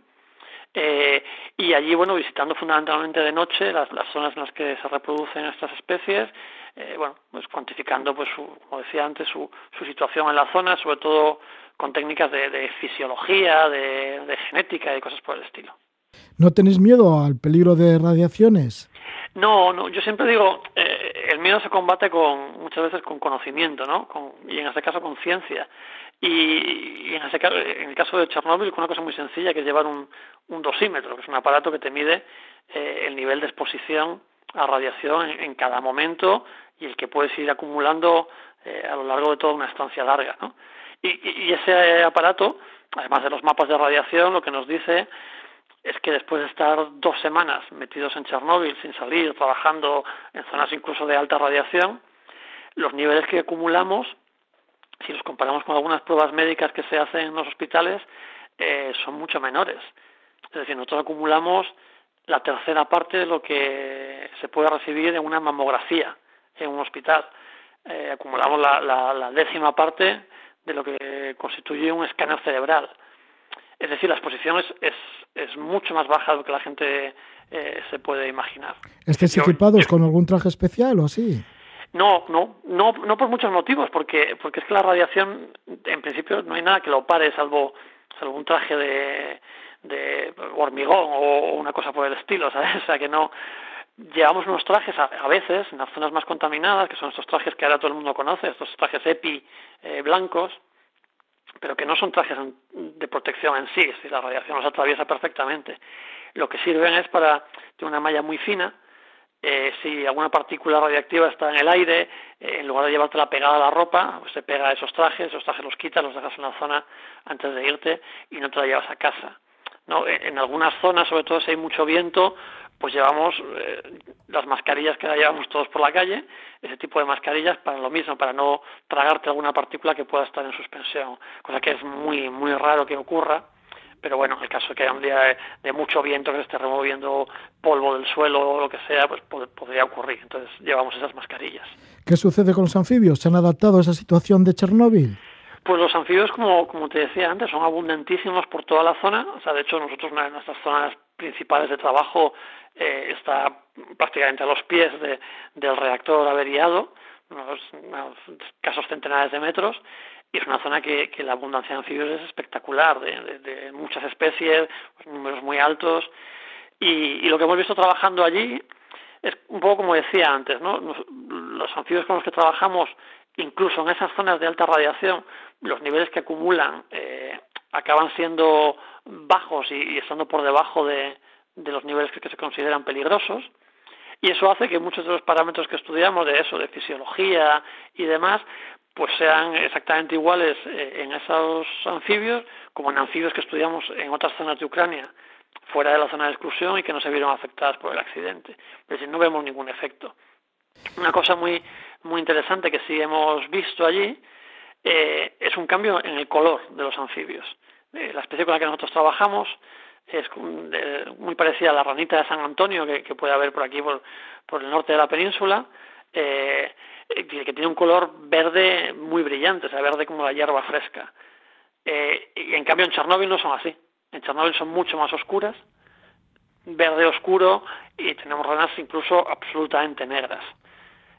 Eh, y allí, bueno, visitando fundamentalmente de noche las, las zonas en las que se reproducen estas especies, eh, bueno, pues cuantificando, pues, su, como decía antes, su, su situación en la zona, sobre todo con técnicas de, de fisiología, de, de genética y cosas por el estilo.
¿No tenéis miedo al peligro de radiaciones?
No, no, yo siempre digo, eh, el miedo se combate con muchas veces con conocimiento, ¿no? Con, y en este caso con ciencia. Y, y en, ese, en el caso de Chernóbil, con una cosa muy sencilla, que es llevar un, un dosímetro, que es un aparato que te mide eh, el nivel de exposición a radiación en, en, cada momento y el que puedes ir acumulando eh, a lo largo de toda una estancia larga, ¿no? Y, y ese aparato, además de los mapas de radiación, lo que nos dice es que después de estar dos semanas metidos en Chernóbil sin salir, trabajando en zonas incluso de alta radiación, los niveles que acumulamos, si los comparamos con algunas pruebas médicas que se hacen en los hospitales, eh, son mucho menores. Es decir, nosotros acumulamos la tercera parte de lo que se puede recibir en una mamografía en un hospital. Eh, acumulamos la, la, la décima parte de lo que constituye un escáner cerebral. Es decir, la exposición es, es, es mucho más baja de lo que la gente eh, se puede imaginar.
¿Estáis equipados con algún traje especial o así?
No, no, no, no por muchos motivos, porque, porque es que la radiación, en principio, no hay nada que lo pare, salvo, salvo un traje de, de hormigón o una cosa por el estilo, ¿sabes? (laughs) O sea, que no, llevamos unos trajes a, a, veces en las zonas más contaminadas, que son estos trajes que ahora todo el mundo conoce, estos trajes EPI eh, blancos, pero que no son trajes de protección en sí, es decir, la radiación los atraviesa perfectamente. Lo que sirven es para de una malla muy fina, eh, si alguna partícula radiactiva está en el aire, eh, en lugar de llevártela pegada a la ropa, pues se pega a esos trajes, esos trajes los quitas, los dejas en la zona antes de irte y no te la llevas a casa. ¿no? En algunas zonas, sobre todo si hay mucho viento, pues llevamos eh, las mascarillas que llevamos todos por la calle, ese tipo de mascarillas para lo mismo, para no tragarte alguna partícula que pueda estar en suspensión, cosa que es muy muy raro que ocurra, pero bueno, en el caso de que haya un día de, de, mucho viento que se esté removiendo polvo del suelo o lo que sea, pues pod podría ocurrir, entonces llevamos esas mascarillas.
¿Qué sucede con los anfibios? ¿Se han adaptado a esa situación de Chernóbil?
Pues los anfibios, como, como te decía antes, son abundantísimos por toda la zona. O sea, de hecho, nosotros una de nuestras zonas principales de trabajo eh, está prácticamente a los pies de, del reactor averiado, unos, unos casos centenares de metros, y es una zona que, que la abundancia de anfibios es espectacular, de, de, muchas especies, pues, números muy altos, y, y, lo que hemos visto trabajando allí es un poco como decía antes, ¿no? los anfibios con los que trabajamos, incluso en esas zonas de alta radiación, los niveles que acumulan eh, acaban siendo bajos y, y, estando por debajo de, de los niveles que, se consideran peligrosos, y eso hace que muchos de los parámetros que estudiamos de eso, de fisiología y demás, pues sean exactamente iguales eh, en esos anfibios como en anfibios que estudiamos en otras zonas de Ucrania fuera de la zona de exclusión y que no se vieron afectadas por el accidente. Es decir, no vemos ningún efecto. Una cosa muy muy interesante que sí hemos visto allí eh, es un cambio en el color de los anfibios. Eh, la especie con la que nosotros trabajamos es muy parecida a la ranita de San Antonio que, que puede haber por aquí, por, por el norte de la península. Eh, eh, que tiene un color verde muy brillante, o sea, verde como la hierba fresca. Eh, y en cambio en Chernóbil no son así. En Chernóbil son mucho más oscuras, verde oscuro, y tenemos ranas incluso absolutamente negras.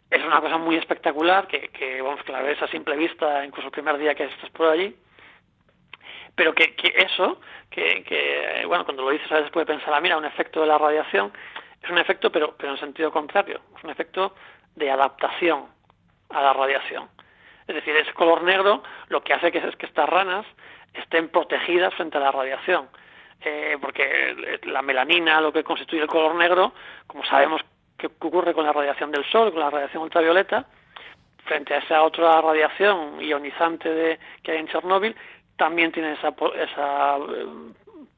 Es una cosa muy espectacular que, que vamos, que la ves a simple vista, incluso el primer día que estás por allí. Pero que, que eso, que, que, bueno, cuando lo dices a veces puede pensar, ah, mira, un efecto de la radiación, es un efecto, pero, pero en sentido contrario, es un efecto de adaptación a la radiación. Es decir, ese color negro lo que hace que es que estas ranas estén protegidas frente a la radiación. Eh, porque la melanina, lo que constituye el color negro, como sabemos que ocurre con la radiación del sol, con la radiación ultravioleta, frente a esa otra radiación ionizante de, que hay en Chernóbil, también tiene esa, esa eh,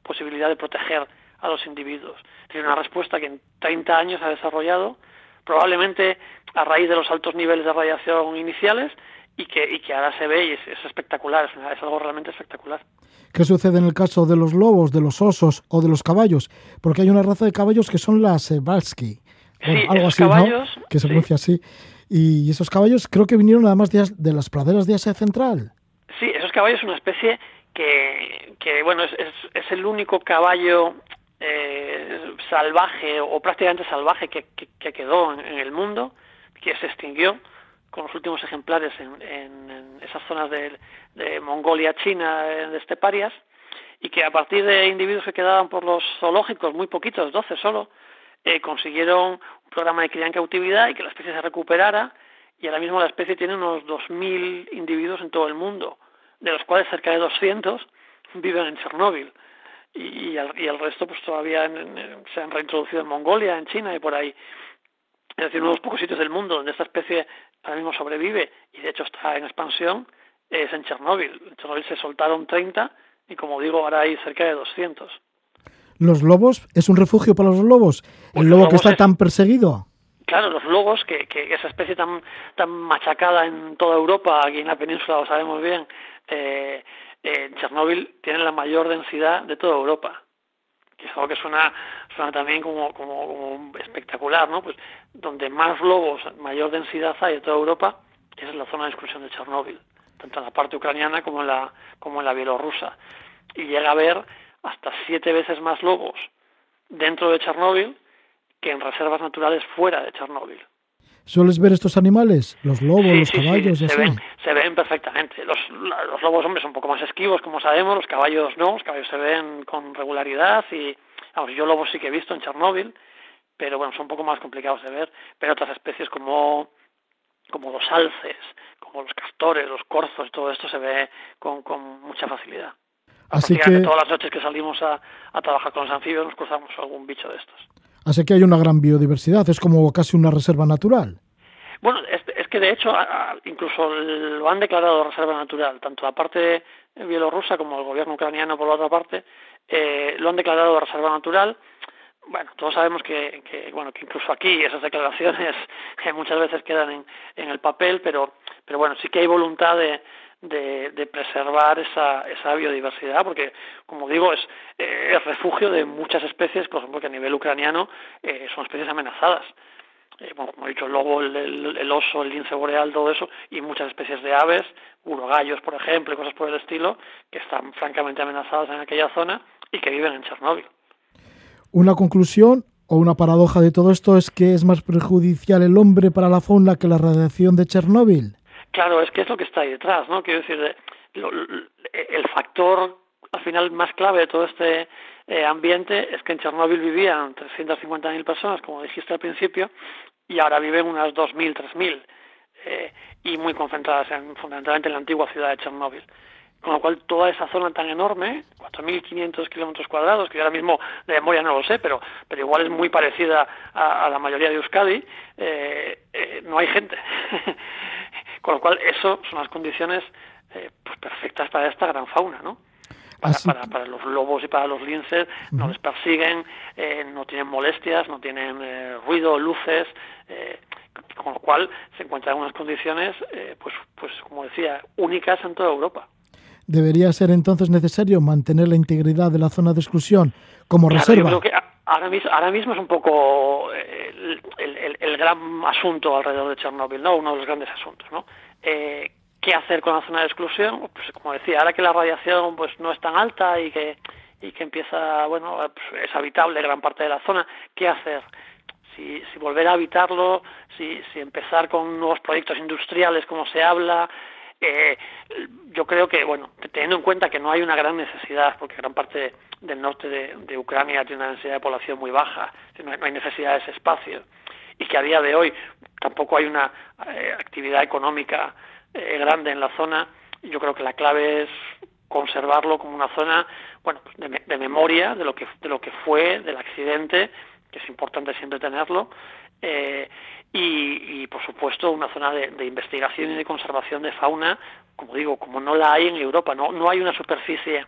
posibilidad de proteger a los individuos. Tiene una respuesta que en 30 años ha desarrollado probablemente a raíz de los altos niveles de radiación iniciales y que, y que ahora se ve y es, es espectacular, es, es, algo realmente espectacular.
¿Qué sucede en el caso de los lobos, de los osos o de los caballos? Porque hay una raza de caballos que son las
bueno,
sí, algo así,
caballos,
¿no? Que se
sí.
pronuncia así. Y esos caballos creo que vinieron además de, de las praderas de Asia Central.
Caballos son una especie que, que bueno, es, es, es el único caballo eh, salvaje o prácticamente salvaje que, que, que quedó en, el mundo, que se extinguió con los últimos ejemplares en, en, esas zonas de, de, Mongolia, China, de esteparias, y que a partir de individuos que quedaban por los zoológicos, muy poquitos, 12 solo, eh, consiguieron un programa de cría en cautividad y que la especie se recuperara, y ahora mismo la especie tiene unos 2.000 individuos en todo el mundo, de los cuales cerca de 200 viven en Chernóbil y, y, el, y el resto pues todavía en, en, se han reintroducido en Mongolia, en China y por ahí. Es decir, uno de los pocos sitios del mundo donde esta especie ahora mismo sobrevive y de hecho está en expansión es en Chernóbil. En Chernóbil se soltaron 30 y como digo ahora hay cerca de 200.
¿Los lobos? ¿Es un refugio para los lobos?
Pues
¿El lobo que está es... tan perseguido?
Claro, los lobos, que, que, esa especie tan, tan machacada en toda Europa, aquí en la península lo sabemos bien, eh, en Chernóbil tienen la mayor densidad de toda Europa que es algo que suena, suena también como, espectacular, ¿no? Pues donde más lobos, mayor densidad hay de toda Europa, esa es la zona de exclusión de Chernóbil, tanto en la parte ucraniana como en la, como en la bielorrusa. Y llega a haber hasta siete veces más lobos dentro de Chernóbil que en reservas naturales fuera de Chernóbil.
¿Sueles ver estos animales? ¿Los lobos,
sí,
los
sí,
caballos?
Sí, se, ven, se ven perfectamente. Los, los lobos, hombres son un poco más esquivos, como sabemos. Los caballos no. Los caballos se ven con regularidad. y vamos, Yo lobos sí que he visto en Chernóbil, pero bueno, son un poco más complicados de ver. Pero otras especies como, como los alces, como los castores, los corzos, todo esto se ve con, con mucha facilidad.
Así que
todas las noches que salimos a, a trabajar con los anfibios nos cruzamos algún bicho de estos.
Así que hay una gran biodiversidad, es como casi una reserva natural.
Bueno, es, es que de hecho incluso lo han declarado reserva natural, tanto la parte bielorrusa como el gobierno ucraniano por la otra parte, eh, lo han declarado reserva natural. Bueno, todos sabemos que, que, bueno, que incluso aquí esas declaraciones que (laughs) muchas veces quedan en, en el papel, pero, pero bueno, sí que hay voluntad de, de, de, preservar esa, esa biodiversidad, porque, como digo, es, eh, es refugio de muchas especies, por ejemplo, que a nivel ucraniano eh, son especies amenazadas. eh, bueno, como he dicho, el lobo, el, oso, el lince boreal, todo eso, y muchas especies de aves, urogallos, por ejemplo, y cosas por el estilo, que están francamente amenazadas en aquella zona y que viven en Chernóbil.
Una conclusión o una paradoja de todo esto es que es más perjudicial el hombre para la fauna que la radiación de Chernóbil.
Claro, es que es lo que está ahí detrás, ¿no? Quiero decir, el factor al final más clave de todo este eh, ambiente es que en Chernóbil vivían 350.000 personas, como dijiste al principio, y ahora viven unas 2.000, 3.000, eh, y muy concentradas en, fundamentalmente en la antigua ciudad de Chernóbil. Con lo cual, toda esa zona tan enorme, 4.500 kilómetros cuadrados, que ahora mismo de memoria no lo sé, pero, pero igual es muy parecida a, la mayoría de Euskadi, eh, eh no hay gente. (laughs) Con lo cual, eso son las condiciones eh, pues perfectas para esta gran fauna, ¿no? Para, para, los lobos y para los linces, no les persiguen, eh, no tienen molestias, no tienen eh, ruido, luces, eh, con lo cual se encuentran en unas condiciones, pues, pues como decía, únicas en toda Europa.
¿Debería ser entonces necesario mantener la integridad de la zona de exclusión como reserva?
Yo creo que ahora mismo, ahora mismo es un poco el, el, el, gran asunto alrededor de Chernóbil, ¿no? Uno de los grandes asuntos, ¿no? Eh, ¿Qué hacer con la zona de exclusión? Pues como decía, ahora que la radiación pues no es tan alta y que y que empieza, bueno, pues, es habitable gran parte de la zona, ¿qué hacer? Si, si volver a habitarlo, si, si empezar con nuevos proyectos industriales como se habla, eh, yo creo que, bueno, teniendo en cuenta que no hay una gran necesidad, porque gran parte del norte de, Ucrania tiene una densidad de población muy baja, no hay, necesidad de ese espacio, y que a día de hoy tampoco hay una eh, actividad económica eh, grande en la zona, yo creo que la clave es conservarlo como una zona bueno pues de, memoria de lo que de lo que fue del accidente que es importante siempre tenerlo eh, y, por supuesto una zona de, investigación y de conservación de fauna como digo como no la hay en Europa no no hay una superficie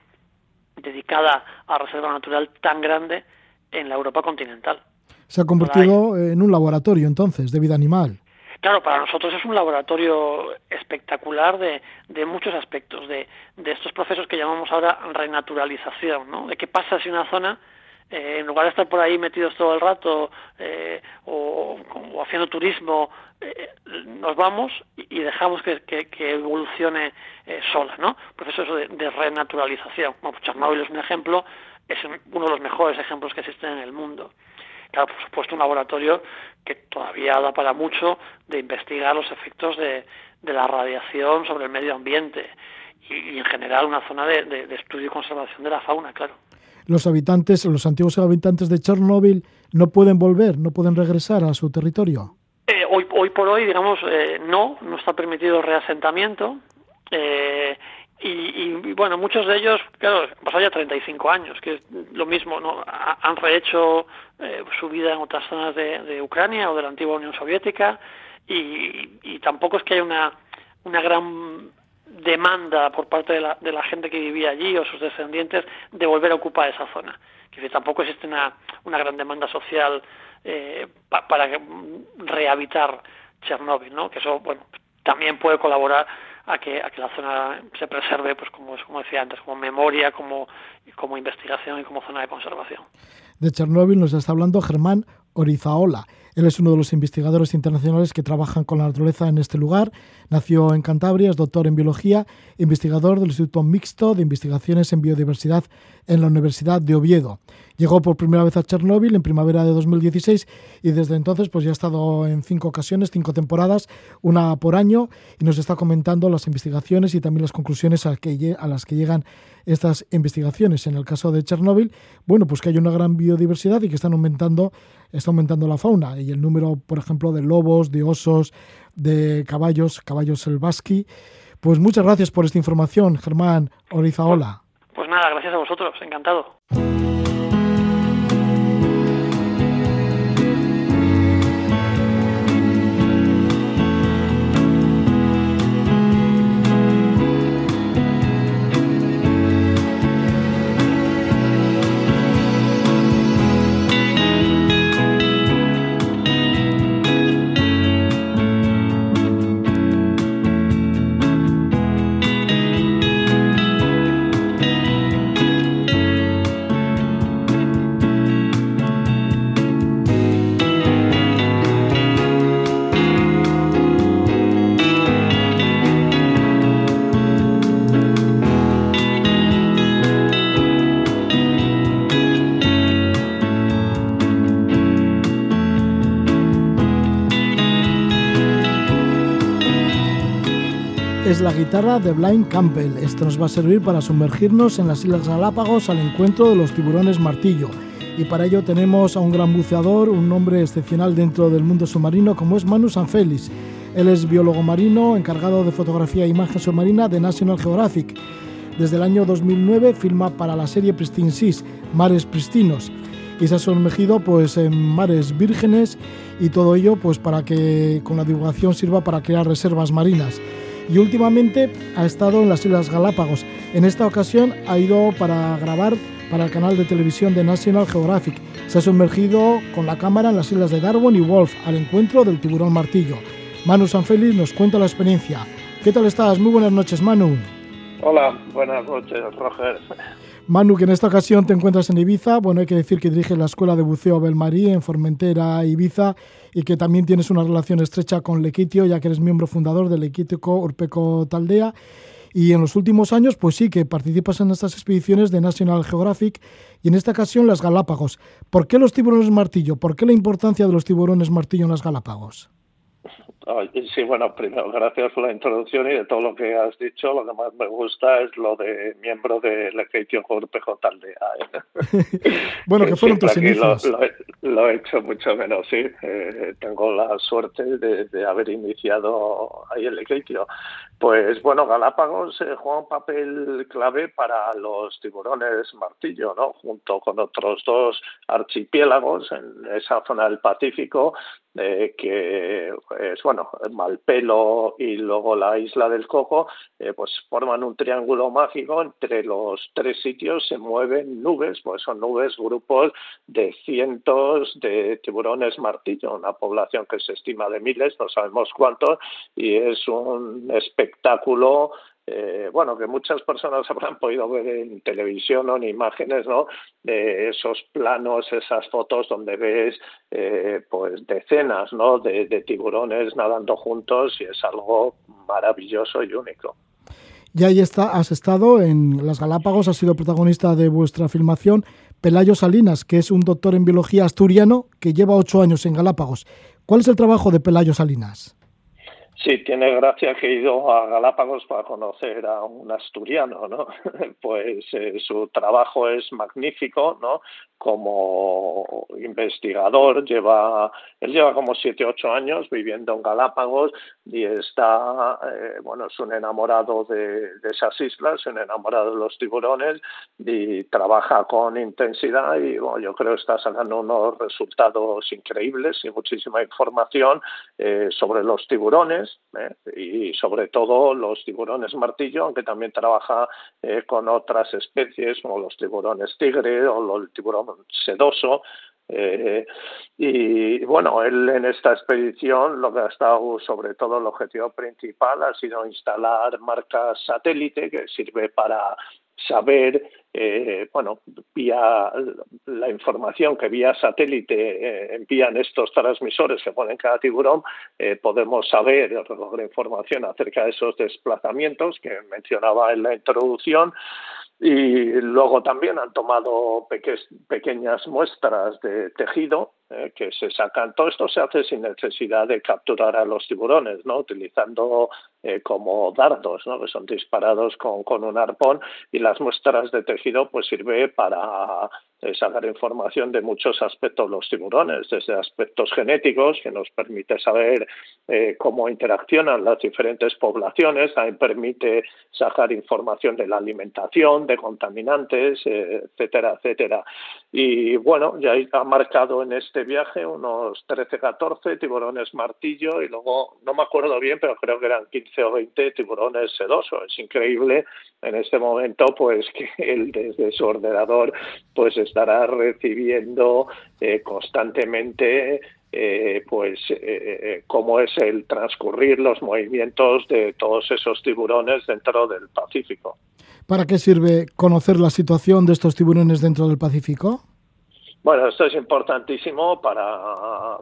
dedicada a reserva natural tan grande en la Europa continental.
Se ha convertido en un laboratorio entonces de vida animal.
Claro, para nosotros es un laboratorio espectacular de, de muchos aspectos, de, de, estos procesos que llamamos ahora renaturalización, ¿no? De qué pasa si una zona, eh, en lugar de estar por ahí metidos todo el rato eh, o, haciendo turismo, eh, nos vamos y, dejamos que, que, evolucione sola, ¿no? Procesos de, de renaturalización. Bueno, pues Chernobyl es un ejemplo, es uno de los mejores ejemplos que existen en el mundo. Claro, por supuesto, un laboratorio que todavía da para mucho de investigar los efectos de, la radiación sobre el medio ambiente y, en general una zona de, estudio y conservación de la fauna, claro.
Los habitantes, los antiguos habitantes de Chernóbil no pueden volver, no pueden regresar a su territorio.
Eh, hoy, hoy por hoy, digamos, eh, no, no está permitido el reasentamiento. Eh, y, bueno, muchos de ellos, claro, pasado ya 35 años, que es lo mismo, ¿no? han rehecho eh, su vida en otras zonas de, Ucrania o de la antigua Unión Soviética y, tampoco es que haya una, una gran demanda por parte de la, de la gente que vivía allí o sus descendientes de volver a ocupar esa zona. Que tampoco existe una, gran demanda social eh, para rehabilitar Chernóbil, ¿no? Que eso, bueno, también puede colaborar a que, a que la zona se preserve, pues como, como decía antes, como memoria, como, como investigación y como zona de conservación.
De Chernóbil nos está hablando Germán Orizaola. Él es uno de los investigadores internacionales que trabajan con la naturaleza en este lugar. Nació en Cantabria, es doctor en biología, investigador del Instituto Mixto de Investigaciones en Biodiversidad en la Universidad de Oviedo. Llegó por primera vez a Chernóbil en primavera de 2016 y desde entonces pues ya ha estado en cinco ocasiones, cinco temporadas, una por año y nos está comentando las investigaciones y también las conclusiones a, a las que llegan estas investigaciones. En el caso de Chernóbil, bueno, pues que hay una gran biodiversidad y que están aumentando, está aumentando la fauna y el número, por ejemplo, de lobos, de osos, de caballos, caballos selvaski. Pues muchas gracias por esta información, Germán Orizaola.
Pues nada, gracias a vosotros, encantado.
La guitarra de Blind Campbell. Esto nos va a servir para sumergirnos en las Islas Galápagos al encuentro de los tiburones martillo. Y para ello tenemos a un gran buceador, un hombre excepcional dentro del mundo submarino como es Manu Sanfelis. Él es biólogo marino, encargado de fotografía e imagen submarina de National Geographic. Desde el año 2009 filma para la serie Pristine Seas, Mares Pristinos, y se ha sumergido pues, en mares vírgenes y todo ello pues, para que con la divulgación sirva para crear reservas marinas. Y últimamente ha estado en las Islas Galápagos. En esta ocasión ha ido para grabar para el canal de televisión de National Geographic. Se ha sumergido con la cámara en las islas de Darwin y Wolf al encuentro del tiburón martillo. Manu Sanfélix nos cuenta la experiencia. ¿Qué tal estás? Muy buenas noches, Manu.
Hola, buenas noches, Roger.
Manu, que en esta ocasión te encuentras en Ibiza. Bueno, hay que decir que diriges la Escuela de Buceo Belmarí en Formentera, Ibiza, y que también tienes una relación estrecha con Lequitio, ya que eres miembro fundador del Lequitico Urpeco Taldea. Y en los últimos años, pues sí, que participas en estas expediciones de National Geographic y en esta ocasión las Galápagos. ¿Por qué los tiburones martillo? ¿Por qué la importancia de los tiburones martillo en las Galápagos?
Sí, bueno, primero, gracias por la introducción y de todo lo que has dicho. Lo que más me gusta es lo de miembro del Equeitio Corpejo Taldea.
¿eh? (laughs) bueno, que fueron tus inicios.
Lo, he hecho mucho menos, sí. Eh, tengo la suerte de, haber iniciado ahí el Equeitio. Pues bueno, Galápagos eh, juega un papel clave para los tiburones martillo, ¿no? Junto con otros dos archipiélagos en esa zona del Pacífico que es bueno Malpelo y luego la isla del Coco eh, pues forman un triángulo mágico entre los tres sitios se mueven nubes pues son nubes grupos de cientos de tiburones martillo una población que se estima de miles no sabemos cuántos y es un espectáculo eh, bueno, que muchas personas (laughs) habrán podido ver en televisión o en imágenes, ¿no? De esos planos, esas fotos donde ves, eh, pues, decenas, ¿no? De, tiburones nadando juntos y es algo maravilloso y único.
Y ahí está, has estado en las Galápagos, has sido protagonista de vuestra filmación, Pelayo Salinas, que es un doctor en biología asturiano que lleva ocho años en Galápagos. ¿Cuál es el trabajo de Pelayo Salinas?
Sí, tiene gracia que he ido a Galápagos para conocer a un asturiano, ¿no? (laughs) Pues eh, su trabajo es magnífico, ¿no? Como investigador, lleva, él lleva como siete, ocho años viviendo en Galápagos y está, eh, bueno, es un enamorado de, esas islas, un enamorado de los tiburones y trabaja con intensidad y bueno, yo creo que está sacando unos resultados increíbles y muchísima información eh, sobre los tiburones ¿eh? y sobre todo los tiburones martillo, aunque también trabaja eh, con otras especies como los tiburones tigre o el tiburón sedoso. Eh, y bueno, él en esta expedición lo que ha estado, sobre todo el objetivo principal, ha sido instalar marcas satélite que sirve para saber, eh, bueno, vía la información que vía satélite eh, envían estos transmisores que ponen cada tiburón, eh, podemos saber, información acerca de esos desplazamientos que mencionaba en la introducción. Y luego también han tomado pequeñas muestras de tejido eh, que se sacan. Todo esto se hace sin necesidad de capturar a los tiburones, ¿no? utilizando eh, como dardos, ¿no? que son disparados con, con un arpón y las muestras de tejido pues sirve para eh, sacar información de muchos aspectos los tiburones, desde aspectos genéticos, que nos permite saber cómo interaccionan las diferentes poblaciones, también permite sacar información de la alimentación, de contaminantes, etcétera, etcétera. Y bueno, ya ha marcado en este viaje unos 13, 14 tiburones martillo y luego, no me acuerdo bien, pero creo que eran 15 o 20 tiburones sedosos. Es increíble en este momento pues que él desde su ordenador pues estará recibiendo eh, constantemente eh, pues eh, cómo es el transcurrir los movimientos de todos esos tiburones dentro del Pacífico.
¿Para qué sirve conocer la situación de estos tiburones dentro del Pacífico?
Bueno, esto es importantísimo para,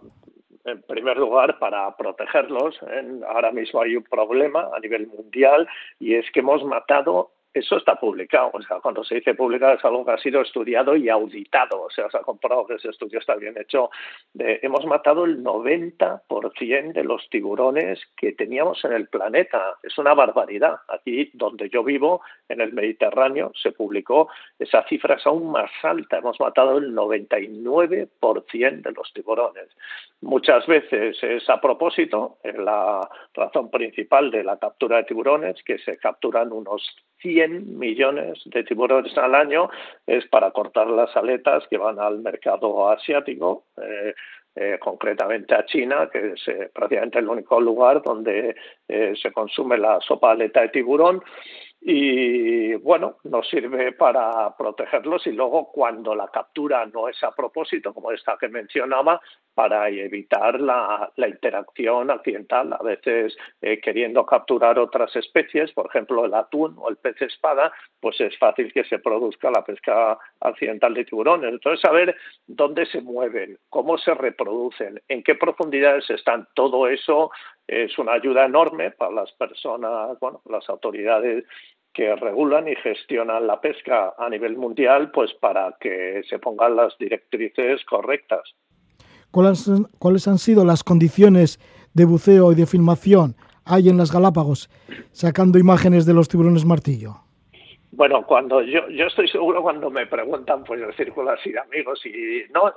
en primer lugar, para protegerlos. Ahora mismo hay un problema a nivel mundial y es que hemos matado eso está publicado. O sea, cuando se dice publicado es algo que ha sido estudiado y auditado. O sea, se ha comprobado que ese estudio está bien hecho. hemos matado el 90% de los tiburones que teníamos en el planeta. Es una barbaridad. Aquí donde yo vivo, en el Mediterráneo, se publicó esa cifra es aún más alta. Hemos matado el 99% de los tiburones. Muchas veces es a propósito, es la razón principal de la captura de tiburones, que se capturan unos 100 millones de tiburones al año, es para cortar las aletas que van al mercado asiático. Eh, eh, concretamente a China, que es eh, prácticamente el único lugar donde se consume la sopa aleta de tiburón y bueno, nos sirve para protegerlos y luego cuando la captura no es a propósito, como esta que mencionaba, para evitar la, interacción accidental, a veces eh, queriendo capturar otras especies, por ejemplo el atún o el pez espada, pues es fácil que se produzca la pesca accidental de tiburones. Entonces, saber dónde se mueven, cómo se reproducen, en qué profundidades están, todo eso es una ayuda enorme para las personas, bueno, las autoridades que regulan y gestionan la pesca a nivel mundial, pues para que se pongan las directrices correctas.
¿Cuáles, ¿Cuáles han sido las condiciones de buceo y de filmación hay en las Galápagos, sacando imágenes de los tiburones martillo?
Bueno, cuando yo, yo estoy seguro cuando me preguntan, pues el círculo así de amigos y no,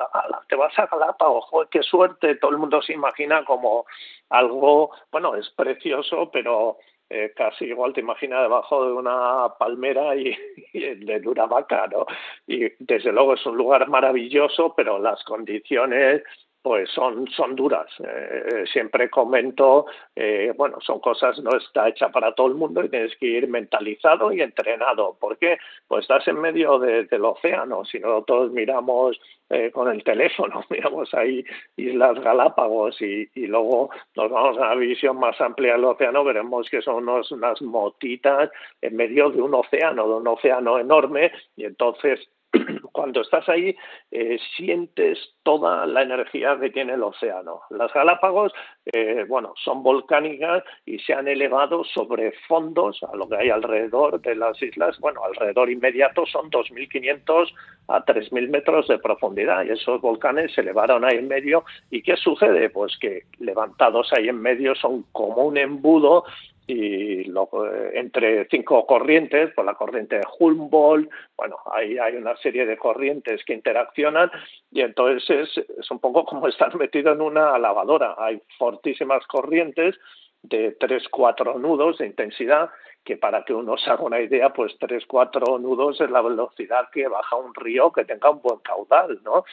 te vas a Galápagos, joder, qué suerte, todo el mundo se imagina como algo, bueno, es precioso, pero eh, casi igual te imaginas debajo de una palmera y, (laughs) de dura vaca, ¿no? Y desde luego es un lugar maravilloso, pero las condiciones pues son, son duras. Eh, siempre comento, eh, bueno, son cosas, no está hecha para todo el mundo y tienes que ir mentalizado y entrenado. ¿Por qué? Pues estás en medio del océano. Si no, todos miramos eh, con el teléfono, (laughs) miramos ahí Islas Galápagos y, luego nos vamos a una visión más amplia del océano, veremos que son unas motitas en medio de un océano, de un océano enorme y entonces (clears throat) cuando estás ahí eh, sientes toda la energía que tiene el océano. Las Galápagos, eh, bueno, son volcánicas y se han elevado sobre fondos a lo que hay alrededor de las islas. Bueno, alrededor inmediato son 2.500 a 3.000 metros de profundidad y esos volcanes se elevaron ahí en medio. ¿Y qué sucede? Pues que levantados ahí en medio son como un embudo y eh, entre cinco corrientes, por la corriente de Humboldt, bueno, ahí hay una serie de corrientes que interaccionan y entonces es, es un poco como estar metido en una lavadora. Hay fortísimas corrientes de tres, cuatro nudos de intensidad que para que uno se haga una idea, pues tres, cuatro nudos es la velocidad que baja un río que tenga un buen caudal, ¿no?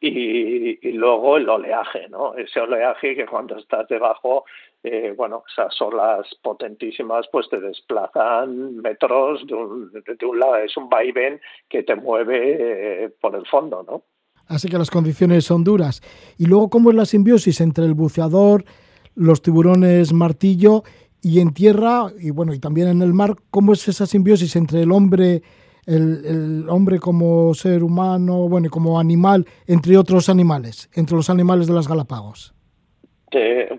Y, y luego el oleaje, ¿no? Ese oleaje que cuando estás debajo eh, bueno, esas olas potentísimas pues te desplazan metros de un, de un lado, es un vaivén que te mueve eh, por el fondo, ¿no?
Así que las condiciones son duras. Y luego, ¿cómo es la simbiosis entre el buceador, los tiburones martillo y en tierra, y bueno, y también en el mar, cómo es esa simbiosis entre el hombre, el, el hombre como ser humano, bueno, como animal, entre otros animales, entre los animales de las Galápagos?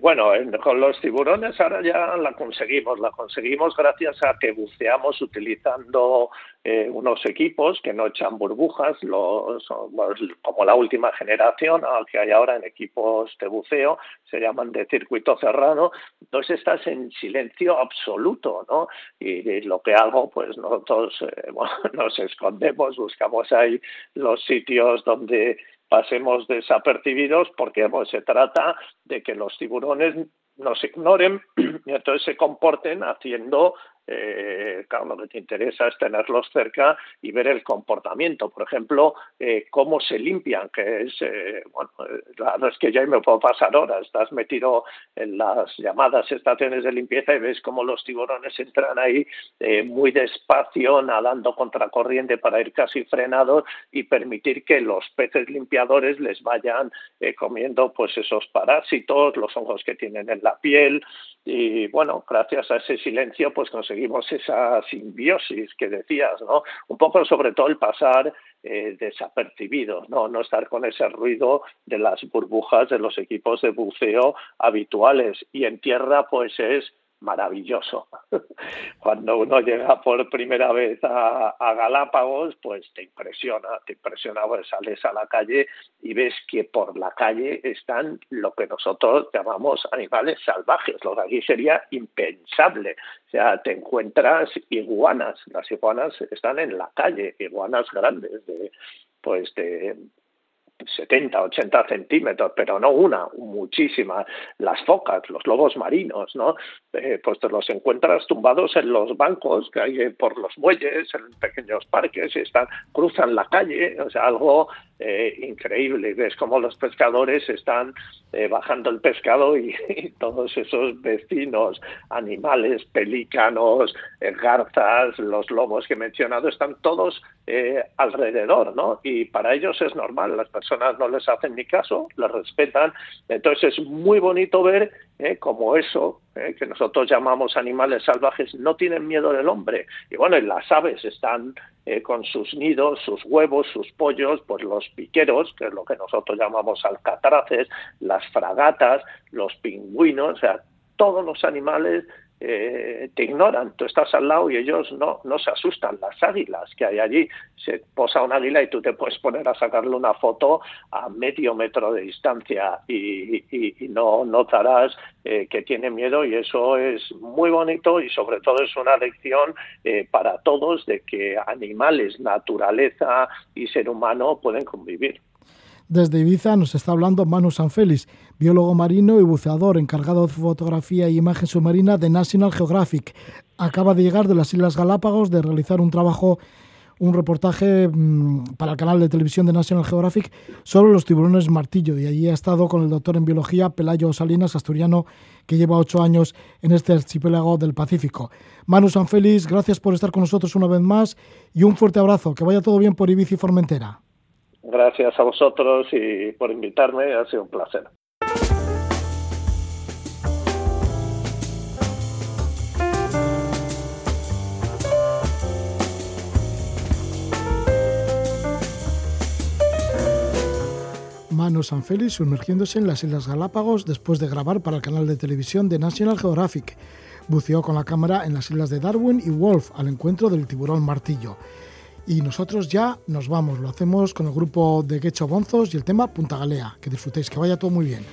Bueno, con los tiburones ahora ya la conseguimos, la conseguimos gracias a que buceamos utilizando eh, unos equipos que no echan burbujas, como la última generación que hay ahora en equipos de buceo, se llaman de circuito cerrado, entonces estás en silencio absoluto, ¿no? Y, lo que hago, pues nosotros eh, (laughs) nos escondemos, buscamos ahí los sitios donde pasemos desapercibidos porque se trata de que los tiburones nos ignoren (clears throat) y entonces se comporten haciendo eh, lo que te interesa es tenerlos cerca y ver el comportamiento. Por ejemplo, eh, cómo se limpian, que es, eh, bueno, la verdad es que ya me puedo pasar horas. Estás metido en las llamadas estaciones de limpieza y ves cómo los tiburones entran ahí eh, muy despacio, nadando contracorriente para ir casi frenados y permitir que los peces limpiadores les vayan eh, comiendo pues esos parásitos, los hongos que tienen en la piel, y bueno, gracias a ese silencio pues conseguimos esa simbiosis que decías, ¿no? Un poco sobre todo el pasar eh, desapercibidos, ¿no? no estar con ese ruido de las burbujas de los equipos de buceo habituales y en tierra pues es maravilloso. (laughs) Cuando uno llega por primera vez a, Galápagos, pues te impresiona, te impresiona, pues sales a la calle y ves que por la calle están lo que nosotros llamamos animales salvajes, lo que aquí sería impensable. O sea, te encuentras iguanas, las iguanas están en la calle, iguanas grandes de pues de 70, 80 centímetros, pero no una, muchísimas. Las focas, los lobos marinos, ¿no? Eh, pues te los encuentras tumbados en los bancos que hay por los muelles, en pequeños parques, y están, cruzan la calle, o sea, algo eh, increíble. Ves cómo los pescadores están eh, bajando el pescado y, (laughs) todos esos vecinos, animales, pelícanos, garzas, los lobos que he mencionado, están todos alrededor, ¿no? Y para ellos es normal, las personas no les hacen ni caso, les respetan. Entonces es muy bonito ver ¿eh? como eso, ¿eh? que nosotros llamamos animales salvajes, no tienen miedo del hombre. Y bueno, y las aves están eh, con sus nidos, sus huevos, sus pollos, pues los piqueros, que es lo que nosotros llamamos alcatraces, las fragatas, los pingüinos, o sea, todos los animales eh, te ignoran, tú estás al lado y ellos no, no se asustan. Las águilas que hay allí, se posa un águila y tú te puedes poner a sacarle una foto a medio metro de distancia y, no notarás eh, que tiene miedo y eso es muy bonito y sobre todo es una lección eh, para todos de que animales, naturaleza y ser humano pueden convivir.
Desde Ibiza nos está hablando Manu Sanfélix, biólogo marino y buceador encargado de fotografía y imagen submarina de National Geographic. Acaba de llegar de las Islas Galápagos de realizar un trabajo, un reportaje mm, para el canal de televisión de National Geographic sobre los tiburones martillo. Y allí ha estado con el doctor en biología Pelayo Salinas, asturiano, que lleva ocho años en este archipiélago del Pacífico. Manu Sanfélix, gracias por estar con nosotros una vez más y un fuerte abrazo. Que vaya todo bien por Ibiza y Formentera.
Gracias a vosotros y por invitarme, ha sido un placer.
San Félix sumergiéndose en las Islas Galápagos después de grabar para el canal de televisión de National Geographic. Buceó con la cámara en las islas de Darwin y Wolf al encuentro del tiburón martillo. Y nosotros ya nos vamos, lo hacemos con el grupo de Quecho Bonzos y el tema Punta Galea. Que disfrutéis, que vaya todo muy bien.